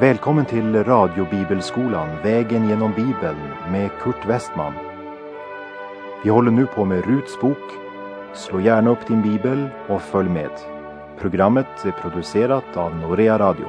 Välkommen till radiobibelskolan Vägen genom Bibeln med Kurt Westman. Vi håller nu på med Ruts bok. Slå gärna upp din bibel och följ med. Programmet är producerat av Norea Radio.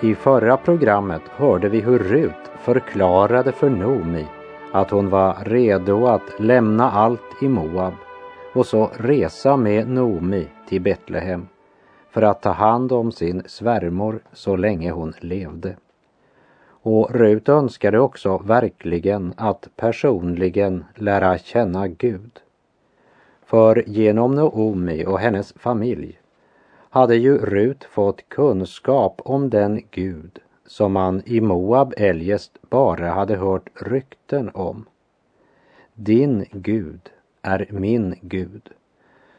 I förra programmet hörde vi hur Rut förklarade för Nomi att hon var redo att lämna allt i Moab och så resa med Nomi till Betlehem för att ta hand om sin svärmor så länge hon levde. Och Rut önskade också verkligen att personligen lära känna Gud. För genom Noomi och hennes familj hade ju Rut fått kunskap om den Gud som man i Moab eljest bara hade hört rykten om. Din Gud är min Gud,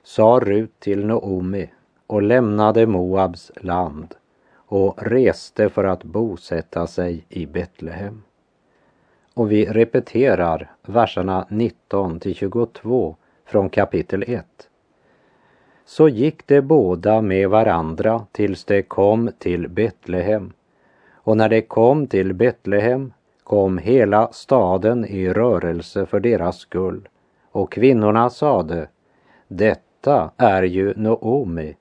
sa Rut till Noomi och lämnade Moabs land och reste för att bosätta sig i Betlehem. Och vi repeterar verserna 19 till 22 från kapitel 1. Så gick de båda med varandra tills de kom till Betlehem. Och när de kom till Betlehem kom hela staden i rörelse för deras skull. Och kvinnorna sade, detta är ju Noomi.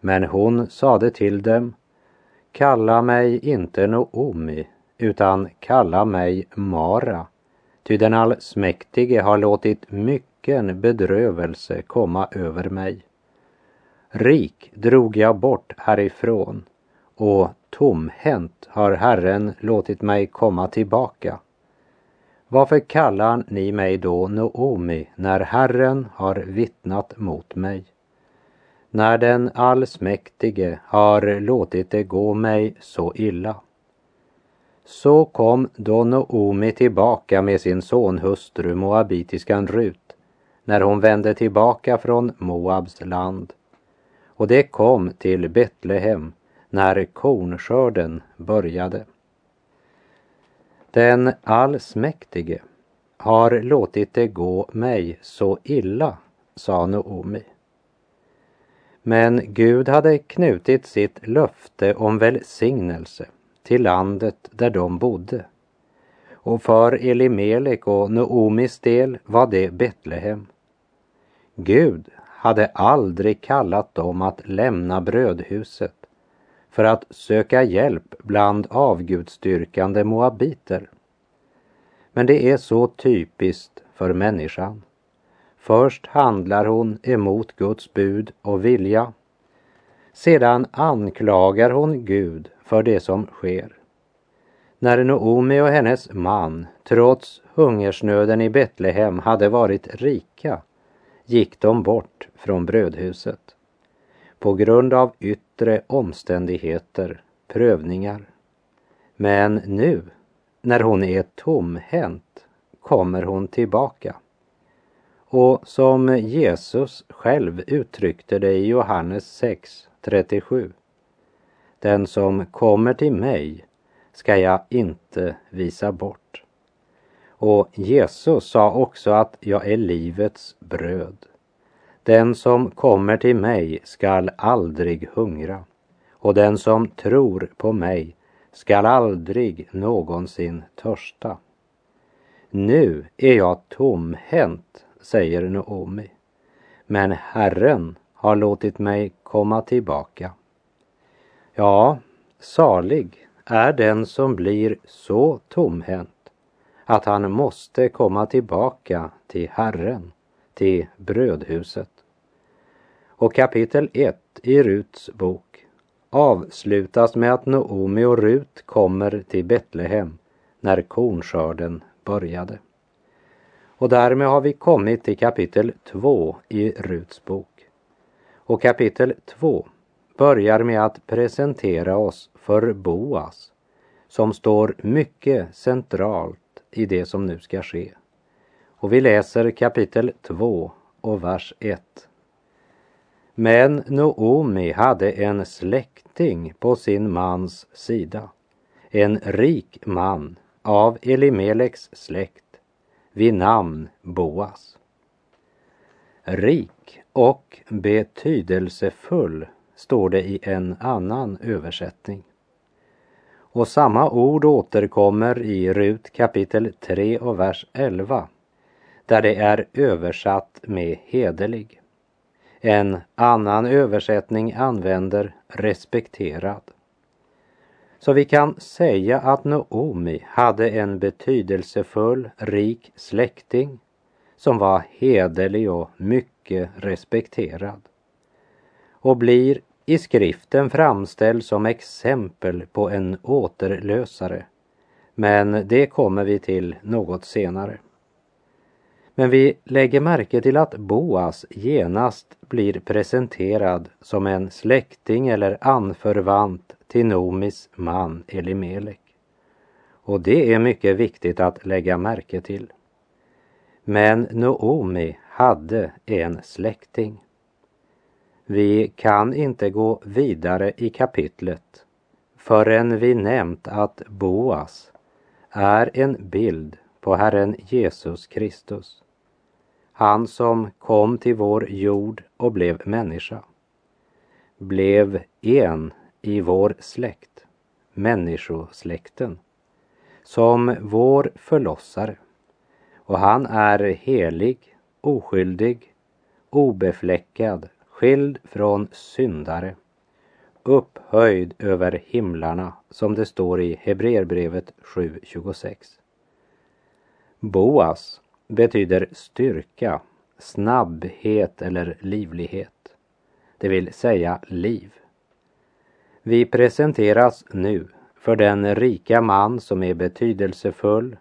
Men hon sade till dem, kalla mig inte Noomi, utan kalla mig Mara. Ty den allsmäktige har låtit mycken bedrövelse komma över mig. Rik drog jag bort härifrån och tomhänt har Herren låtit mig komma tillbaka. Varför kallar ni mig då Noomi när Herren har vittnat mot mig? När den allsmäktige har låtit det gå mig så illa. Så kom då Noomi tillbaka med sin sonhustru moabitiskan Rut när hon vände tillbaka från Moabs land. Och det kom till Betlehem när kornskörden började. Den allsmäktige har låtit det gå mig så illa, sa Noomi. Men Gud hade knutit sitt löfte om välsignelse till landet där de bodde. Och för Elimelek och Noomis del var det Betlehem. Gud hade aldrig kallat dem att lämna brödhuset för att söka hjälp bland avgudstyrkande moabiter. Men det är så typiskt för människan. Först handlar hon emot Guds bud och vilja. Sedan anklagar hon Gud för det som sker. När Noomi och hennes man, trots hungersnöden i Betlehem, hade varit rika gick de bort från brödhuset på grund av yttre omständigheter, prövningar. Men nu, när hon är tomhänt, kommer hon tillbaka. Och som Jesus själv uttryckte det i Johannes 6, 37. Den som kommer till mig ska jag inte visa bort. Och Jesus sa också att jag är livets bröd. Den som kommer till mig skall aldrig hungra och den som tror på mig skall aldrig någonsin törsta. Nu är jag tomhänt, säger Naomi, men Herren har låtit mig komma tillbaka. Ja, salig är den som blir så tomhänt att han måste komma tillbaka till Herren, till brödhuset. Och kapitel 1 i Ruts bok avslutas med att Noomi och Rut kommer till Betlehem när kornskörden började. Och därmed har vi kommit till kapitel 2 i Ruts bok. Och kapitel 2 börjar med att presentera oss för Boas som står mycket centralt i det som nu ska ske. Och vi läser kapitel 2 och vers 1. Men Noomi hade en släkting på sin mans sida, en rik man av Elimeleks släkt vid namn Boas. Rik och betydelsefull står det i en annan översättning. Och samma ord återkommer i Rut kapitel 3 och vers 11 där det är översatt med hederlig. En annan översättning använder respekterad. Så vi kan säga att Noomi hade en betydelsefull, rik släkting som var hederlig och mycket respekterad och blir i skriften framställd som exempel på en återlösare. Men det kommer vi till något senare. Men vi lägger märke till att Boas genast blir presenterad som en släkting eller anförvant till Nomis man Elimelek. Och det är mycket viktigt att lägga märke till. Men Noomi hade en släkting. Vi kan inte gå vidare i kapitlet förrän vi nämnt att Boas är en bild på Herren Jesus Kristus. Han som kom till vår jord och blev människa. Blev en i vår släkt, människosläkten, som vår förlossare. Och han är helig, oskyldig, obefläckad, skild från syndare, upphöjd över himlarna, som det står i Hebreerbrevet 7.26. Boas betyder styrka, snabbhet eller livlighet. Det vill säga liv. Vi presenteras nu för den rika man som är betydelsefull,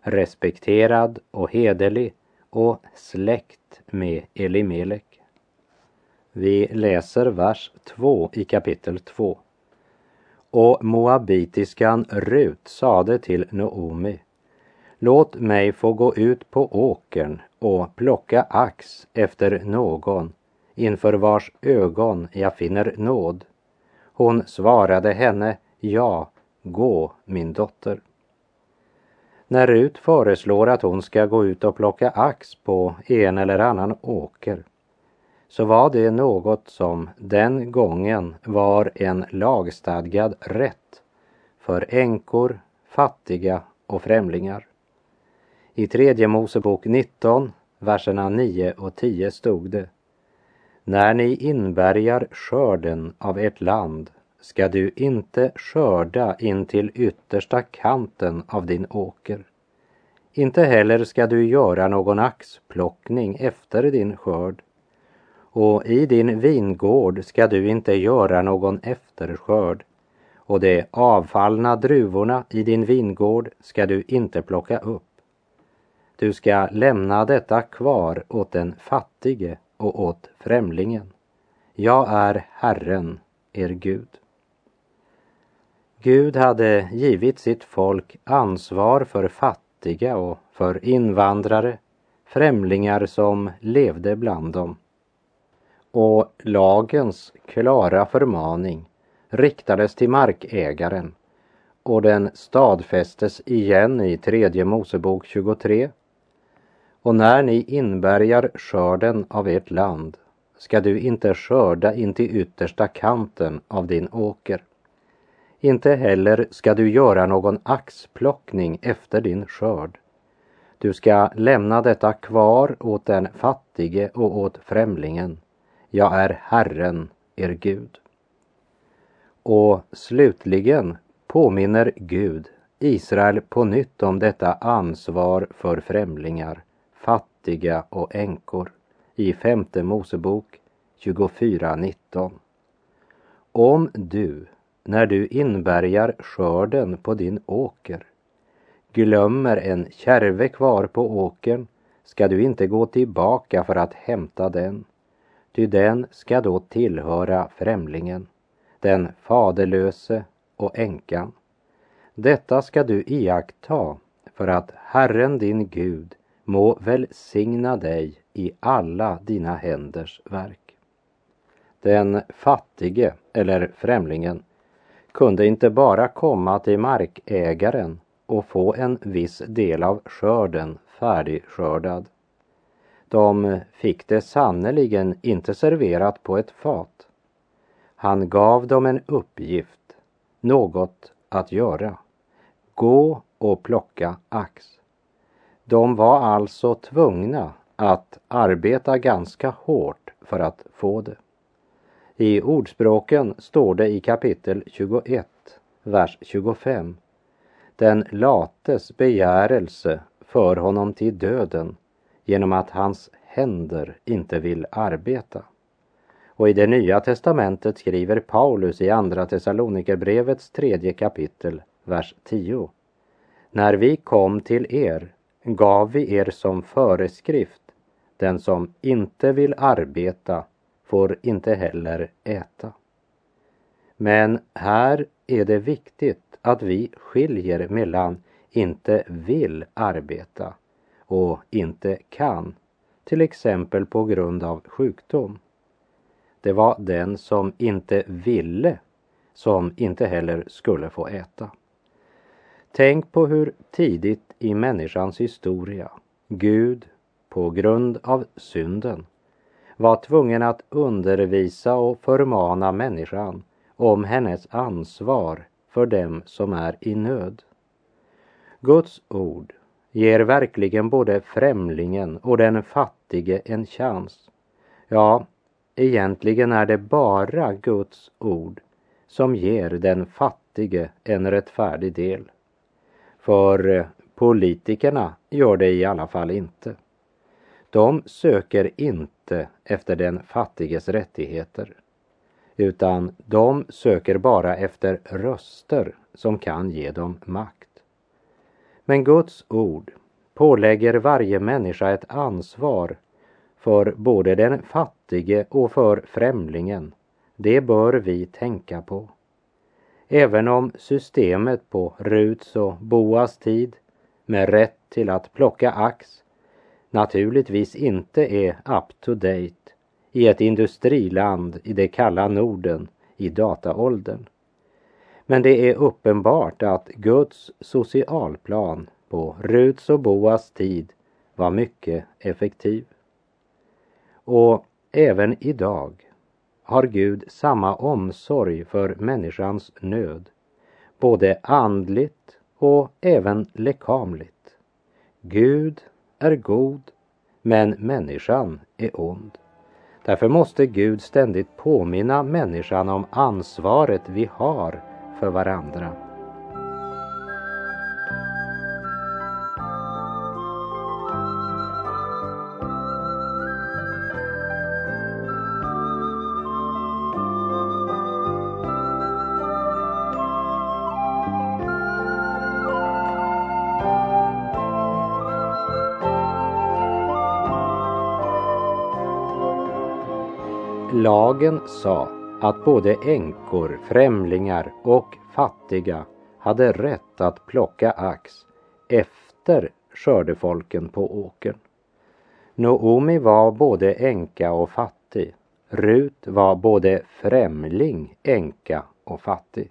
respekterad och hederlig och släkt med Elimelek. Vi läser vers 2 i kapitel 2. Och moabitiskan Rut sade till Noomi Låt mig få gå ut på åkern och plocka ax efter någon inför vars ögon jag finner nåd. Hon svarade henne, ja, gå min dotter. När Rut föreslår att hon ska gå ut och plocka ax på en eller annan åker så var det något som den gången var en lagstadgad rätt för änkor, fattiga och främlingar. I tredje Mosebok 19, verserna 9 och 10 stod det När ni inbärgar skörden av ert land ska du inte skörda in till yttersta kanten av din åker. Inte heller ska du göra någon axplockning efter din skörd. Och i din vingård ska du inte göra någon efterskörd och de avfallna druvorna i din vingård ska du inte plocka upp. Du ska lämna detta kvar åt den fattige och åt främlingen. Jag är Herren, er Gud. Gud hade givit sitt folk ansvar för fattiga och för invandrare, främlingar som levde bland dem. Och lagens klara förmaning riktades till markägaren och den stadfästes igen i tredje Mosebok 23 och när ni inbärgar skörden av ert land ska du inte skörda in till yttersta kanten av din åker. Inte heller ska du göra någon axplockning efter din skörd. Du ska lämna detta kvar åt den fattige och åt främlingen. Jag är Herren, er Gud. Och slutligen påminner Gud Israel på nytt om detta ansvar för främlingar fattiga och änkor i femte Mosebok 24.19. Om du, när du inbärgar skörden på din åker, glömmer en kärve kvar på åkern ska du inte gå tillbaka för att hämta den, ty den ska då tillhöra främlingen, den faderlöse och änkan. Detta ska du iaktta för att Herren din Gud må välsigna dig i alla dina händers verk. Den fattige, eller främlingen, kunde inte bara komma till markägaren och få en viss del av skörden färdigskördad. De fick det sannerligen inte serverat på ett fat. Han gav dem en uppgift, något att göra. Gå och plocka ax. De var alltså tvungna att arbeta ganska hårt för att få det. I Ordspråken står det i kapitel 21, vers 25. Den lates begärelse för honom till döden genom att hans händer inte vill arbeta. Och i det nya testamentet skriver Paulus i Andra Thessalonikerbrevets tredje kapitel, vers 10. När vi kom till er gav vi er som föreskrift den som inte vill arbeta får inte heller äta. Men här är det viktigt att vi skiljer mellan inte vill arbeta och inte kan, till exempel på grund av sjukdom. Det var den som inte ville som inte heller skulle få äta. Tänk på hur tidigt i människans historia Gud på grund av synden var tvungen att undervisa och förmana människan om hennes ansvar för dem som är i nöd. Guds ord ger verkligen både främlingen och den fattige en chans. Ja, egentligen är det bara Guds ord som ger den fattige en rättfärdig del. För eh, politikerna gör det i alla fall inte. De söker inte efter den fattiges rättigheter, utan de söker bara efter röster som kan ge dem makt. Men Guds ord pålägger varje människa ett ansvar för både den fattige och för främlingen. Det bör vi tänka på. Även om systemet på Ruts och Boas tid med rätt till att plocka ax naturligtvis inte är up to date i ett industriland i det kalla Norden i dataåldern. Men det är uppenbart att Guds socialplan på Ruts och Boas tid var mycket effektiv. Och även idag har Gud samma omsorg för människans nöd, både andligt och även lekamligt. Gud är god, men människan är ond. Därför måste Gud ständigt påminna människan om ansvaret vi har för varandra. Lagen sa att både änkor, främlingar och fattiga hade rätt att plocka ax efter skördefolken på åkern. Noomi var både änka och fattig. Rut var både främling, änka och fattig.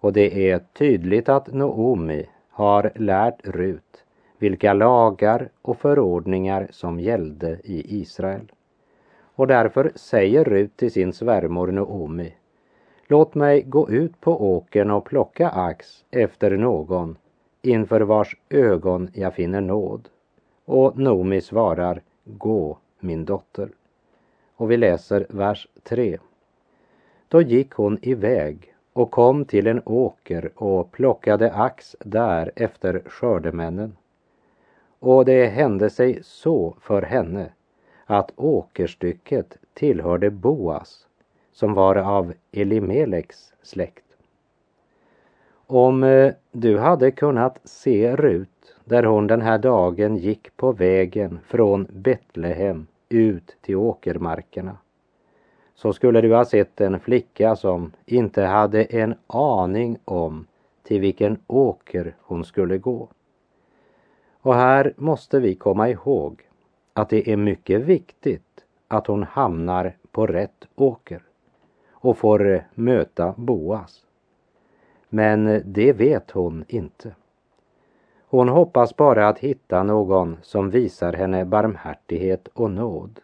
Och det är tydligt att Noomi har lärt Rut vilka lagar och förordningar som gällde i Israel. Och därför säger Rut till sin svärmor Noomi Låt mig gå ut på åkern och plocka ax efter någon inför vars ögon jag finner nåd. Och Noomi svarar Gå, min dotter. Och vi läser vers 3. Då gick hon iväg och kom till en åker och plockade ax där efter skördemännen. Och det hände sig så för henne att åkerstycket tillhörde Boas som var av Elimeleks släkt. Om eh, du hade kunnat se Rut där hon den här dagen gick på vägen från Betlehem ut till åkermarkerna så skulle du ha sett en flicka som inte hade en aning om till vilken åker hon skulle gå. Och här måste vi komma ihåg att det är mycket viktigt att hon hamnar på rätt åker och får eh, möta Boas. Men eh, det vet hon inte. Hon hoppas bara att hitta någon som visar henne barmhärtighet och nåd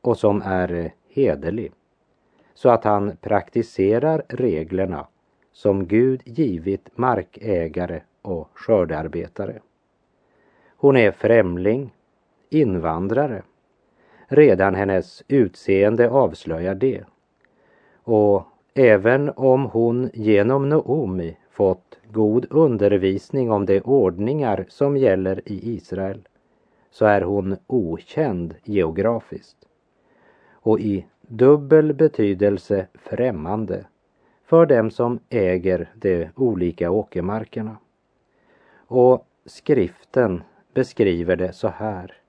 och som är eh, hederlig så att han praktiserar reglerna som Gud givit markägare och skördearbetare. Hon är främling, invandrare. Redan hennes utseende avslöjar det. Och även om hon genom Noomi fått god undervisning om de ordningar som gäller i Israel så är hon okänd geografiskt och i dubbel betydelse främmande för dem som äger de olika åkermarkerna. Och skriften beskriver det så här.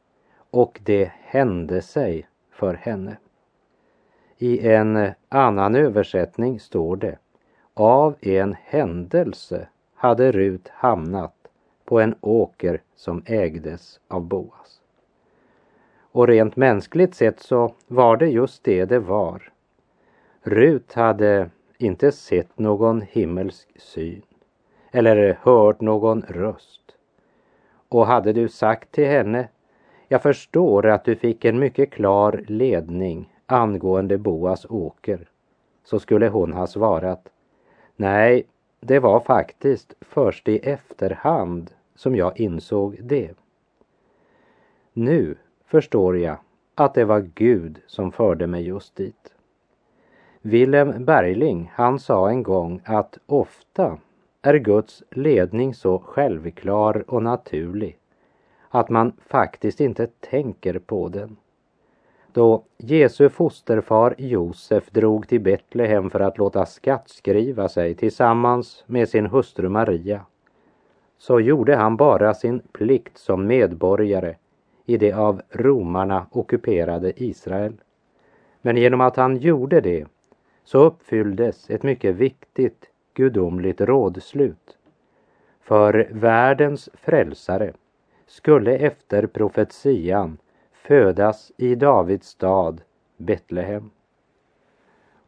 Och det hände sig för henne. I en annan översättning står det av en händelse hade Rut hamnat på en åker som ägdes av Boas. Och rent mänskligt sett så var det just det det var. Rut hade inte sett någon himmelsk syn eller hört någon röst. Och hade du sagt till henne, jag förstår att du fick en mycket klar ledning angående Boas åker, så skulle hon ha svarat, nej, det var faktiskt först i efterhand som jag insåg det. Nu förstår jag att det var Gud som förde mig just dit. Wilhelm Bergling, han sa en gång att ofta är Guds ledning så självklar och naturlig att man faktiskt inte tänker på den. Då Jesu fosterfar Josef drog till Betlehem för att låta skattskriva sig tillsammans med sin hustru Maria så gjorde han bara sin plikt som medborgare i det av romarna ockuperade Israel. Men genom att han gjorde det så uppfylldes ett mycket viktigt gudomligt rådslut. För världens frälsare skulle efter profetian födas i Davids stad Betlehem.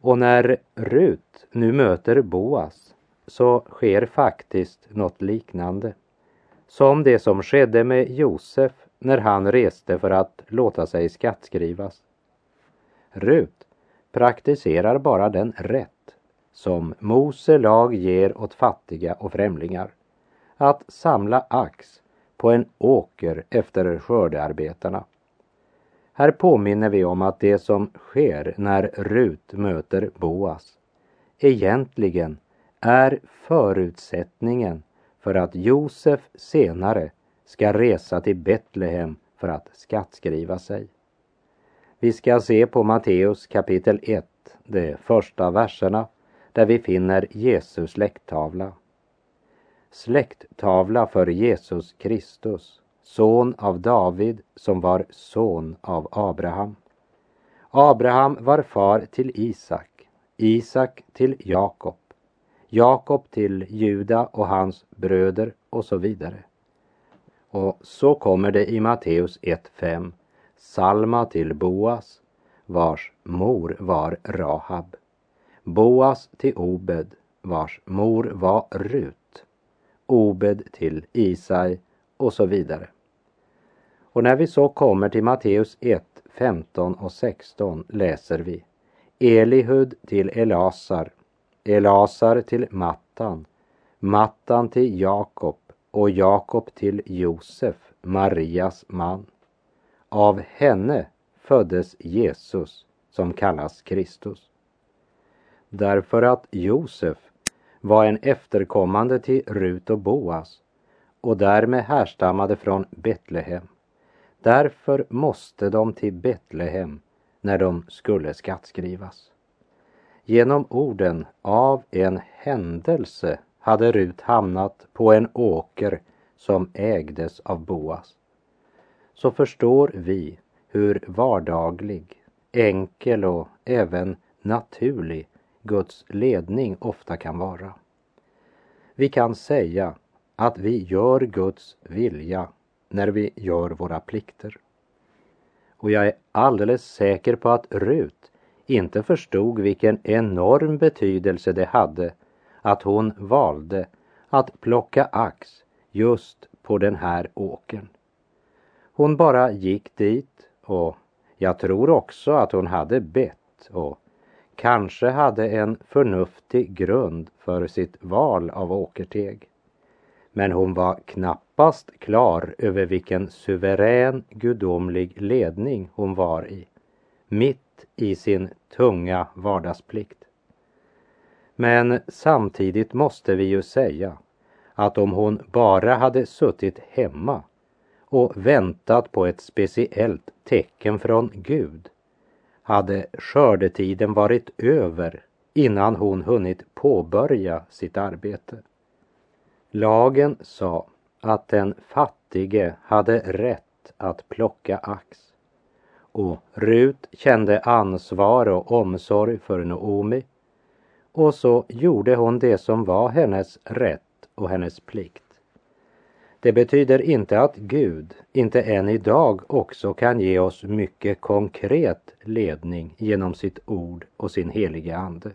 Och när Rut nu möter Boas så sker faktiskt något liknande. Som det som skedde med Josef när han reste för att låta sig skattskrivas. Rut praktiserar bara den rätt som Mose lag ger åt fattiga och främlingar. Att samla ax på en åker efter skördearbetarna. Här påminner vi om att det som sker när Rut möter Boas egentligen är förutsättningen för att Josef senare ska resa till Betlehem för att skattskriva sig. Vi ska se på Matteus kapitel 1, de första verserna där vi finner Jesus släkttavla. Släkttavla för Jesus Kristus, son av David som var son av Abraham. Abraham var far till Isak, Isak till Jakob, Jakob till Juda och hans bröder och så vidare. Och så kommer det i Matteus 1.5 Salma till Boas, vars mor var Rahab. Boas till Obed, vars mor var Rut. Obed till Isai och så vidare. Och när vi så kommer till Matteus 1, 15 och 16 läser vi Elihud till Elasar, Elasar till Mattan, Mattan till Jakob och Jakob till Josef, Marias man. Av henne föddes Jesus som kallas Kristus därför att Josef var en efterkommande till Rut och Boas och därmed härstammade från Betlehem. Därför måste de till Betlehem när de skulle skattskrivas. Genom orden av en händelse hade Rut hamnat på en åker som ägdes av Boas. Så förstår vi hur vardaglig, enkel och även naturlig Guds ledning ofta kan vara. Vi kan säga att vi gör Guds vilja när vi gör våra plikter. Och jag är alldeles säker på att Rut inte förstod vilken enorm betydelse det hade att hon valde att plocka ax just på den här åkern. Hon bara gick dit och jag tror också att hon hade bett och kanske hade en förnuftig grund för sitt val av åkerteg. Men hon var knappast klar över vilken suverän gudomlig ledning hon var i, mitt i sin tunga vardagsplikt. Men samtidigt måste vi ju säga att om hon bara hade suttit hemma och väntat på ett speciellt tecken från Gud hade skördetiden varit över innan hon hunnit påbörja sitt arbete. Lagen sa att den fattige hade rätt att plocka ax. Och Rut kände ansvar och omsorg för Noomi och så gjorde hon det som var hennes rätt och hennes plikt. Det betyder inte att Gud inte än idag också kan ge oss mycket konkret ledning genom sitt ord och sin helige Ande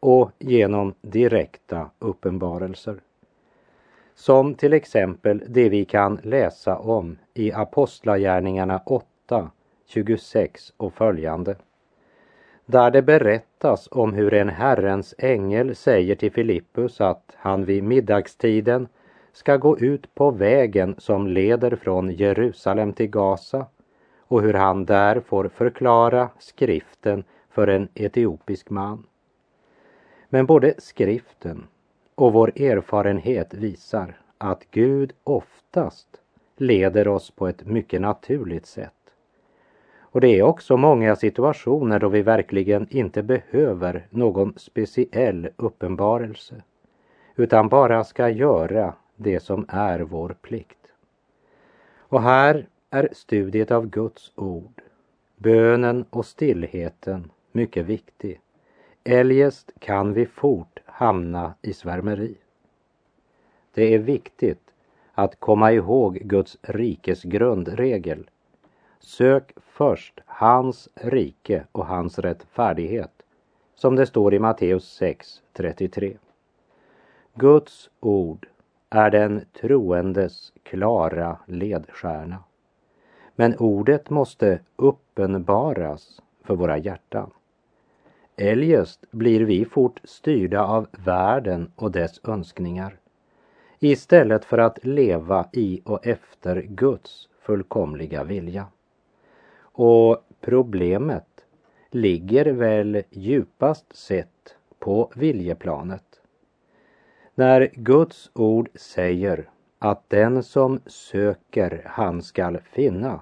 och genom direkta uppenbarelser. Som till exempel det vi kan läsa om i Apostlagärningarna 8, 26 och följande. Där det berättas om hur en Herrens ängel säger till Filippus att han vid middagstiden ska gå ut på vägen som leder från Jerusalem till Gaza och hur han där får förklara skriften för en etiopisk man. Men både skriften och vår erfarenhet visar att Gud oftast leder oss på ett mycket naturligt sätt. Och det är också många situationer då vi verkligen inte behöver någon speciell uppenbarelse utan bara ska göra det som är vår plikt. Och här är studiet av Guds ord, bönen och stillheten mycket viktig. Eljest kan vi fort hamna i svärmeri. Det är viktigt att komma ihåg Guds rikes grundregel. Sök först hans rike och hans rättfärdighet, som det står i Matteus 6.33. Guds ord är den troendes klara ledstjärna. Men ordet måste uppenbaras för våra hjärtan. Eljest blir vi fort styrda av världen och dess önskningar istället för att leva i och efter Guds fullkomliga vilja. Och problemet ligger väl djupast sett på viljeplanet. När Guds ord säger att den som söker han skall finna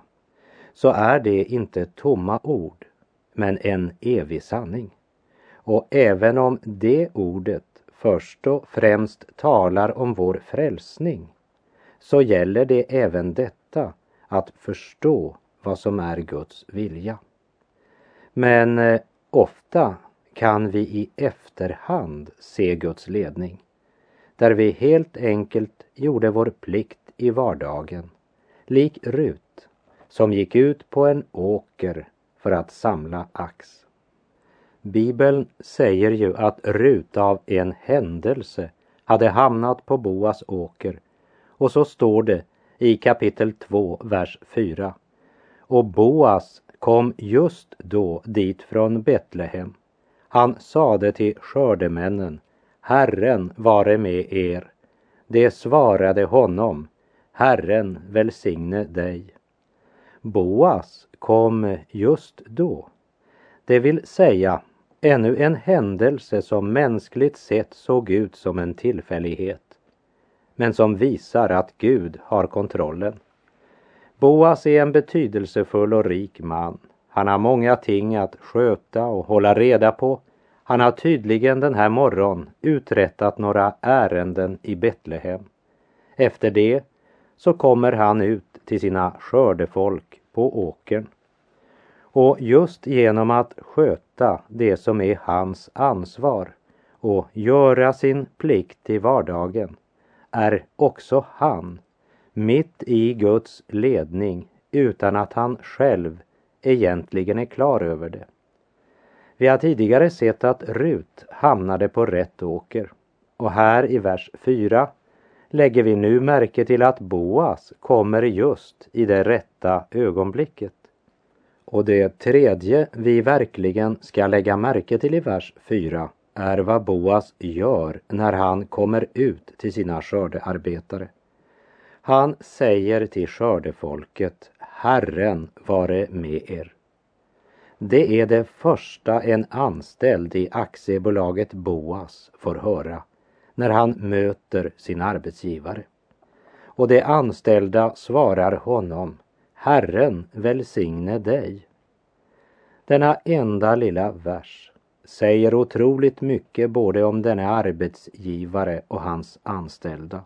så är det inte tomma ord men en evig sanning. Och även om det ordet först och främst talar om vår frälsning så gäller det även detta att förstå vad som är Guds vilja. Men eh, ofta kan vi i efterhand se Guds ledning där vi helt enkelt gjorde vår plikt i vardagen, lik Rut som gick ut på en åker för att samla ax. Bibeln säger ju att Rut av en händelse hade hamnat på Boas åker och så står det i kapitel 2, vers 4. Och Boas kom just då dit från Betlehem. Han sade till skördemännen, Herren vare med er. Det svarade honom, Herren välsigne dig. Boas kom just då. Det vill säga ännu en händelse som mänskligt sett såg ut som en tillfällighet men som visar att Gud har kontrollen. Boas är en betydelsefull och rik man. Han har många ting att sköta och hålla reda på. Han har tydligen den här morgon uträttat några ärenden i Betlehem. Efter det så kommer han ut till sina skördefolk på åkern. Och just genom att sköta det som är hans ansvar och göra sin plikt i vardagen är också han mitt i Guds ledning utan att han själv egentligen är klar över det. Vi har tidigare sett att Rut hamnade på rätt åker och här i vers 4 lägger vi nu märke till att Boas kommer just i det rätta ögonblicket. Och det tredje vi verkligen ska lägga märke till i vers 4 är vad Boas gör när han kommer ut till sina skördearbetare. Han säger till skördefolket, Herren vare med er. Det är det första en anställd i aktiebolaget Boas får höra när han möter sin arbetsgivare. Och de anställda svarar honom, Herren välsigne dig. Denna enda lilla vers säger otroligt mycket både om denne arbetsgivare och hans anställda.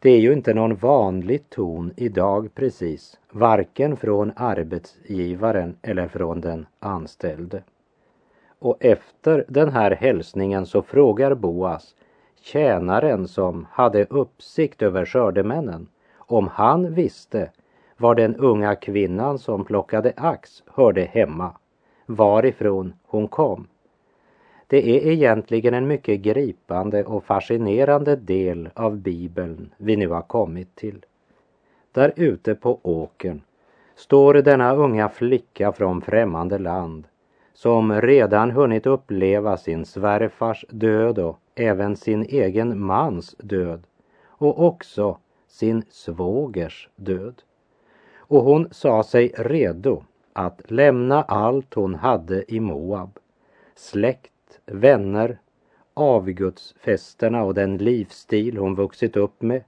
Det är ju inte någon vanlig ton idag precis, varken från arbetsgivaren eller från den anställde. Och efter den här hälsningen så frågar Boas tjänaren som hade uppsikt över skördemännen om han visste var den unga kvinnan som plockade ax hörde hemma, varifrån hon kom. Det är egentligen en mycket gripande och fascinerande del av Bibeln vi nu har kommit till. Där ute på åkern står denna unga flicka från främmande land som redan hunnit uppleva sin svärfars död och även sin egen mans död och också sin svågers död. Och hon sa sig redo att lämna allt hon hade i Moab, släkt vänner, avgudsfesterna och den livsstil hon vuxit upp med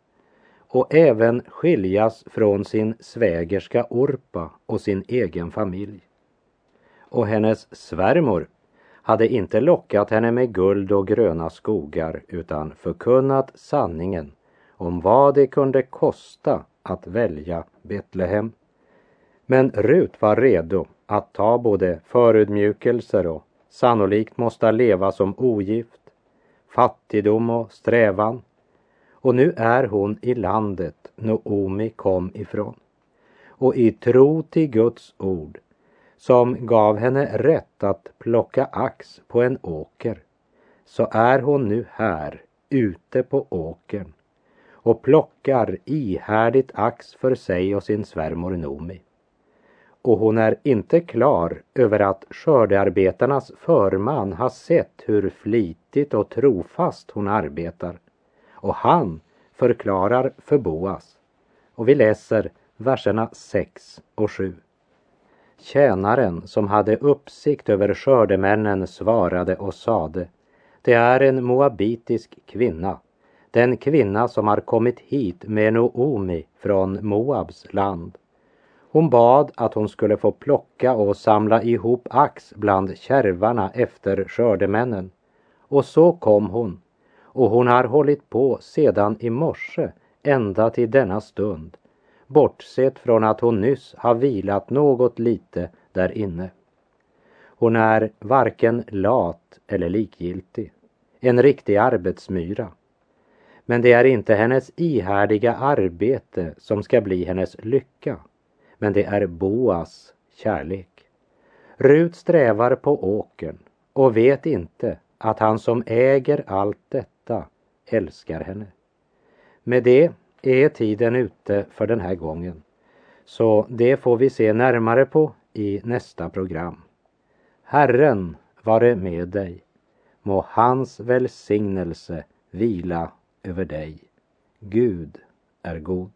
och även skiljas från sin svägerska Orpa och sin egen familj. Och hennes svärmor hade inte lockat henne med guld och gröna skogar utan förkunnat sanningen om vad det kunde kosta att välja Betlehem. Men Rut var redo att ta både förödmjukelser och sannolikt måste leva som ogift, fattigdom och strävan. Och nu är hon i landet Noomi kom ifrån. Och i tro till Guds ord som gav henne rätt att plocka ax på en åker så är hon nu här ute på åkern och plockar ihärdigt ax för sig och sin svärmor Nomi och hon är inte klar över att skördearbetarnas förman har sett hur flitigt och trofast hon arbetar. Och han förklarar för Boas. Och vi läser verserna 6 och 7. Tjänaren som hade uppsikt över skördemännen svarade och sade Det är en moabitisk kvinna, den kvinna som har kommit hit med Noomi från Moabs land. Hon bad att hon skulle få plocka och samla ihop ax bland kärvarna efter skördemännen. Och så kom hon. Och hon har hållit på sedan i morse ända till denna stund. Bortsett från att hon nyss har vilat något lite där inne. Hon är varken lat eller likgiltig. En riktig arbetsmyra. Men det är inte hennes ihärdiga arbete som ska bli hennes lycka men det är Boas kärlek. Rut strävar på åkern och vet inte att han som äger allt detta älskar henne. Med det är tiden ute för den här gången. Så det får vi se närmare på i nästa program. Herren vare med dig. Må hans välsignelse vila över dig. Gud är god.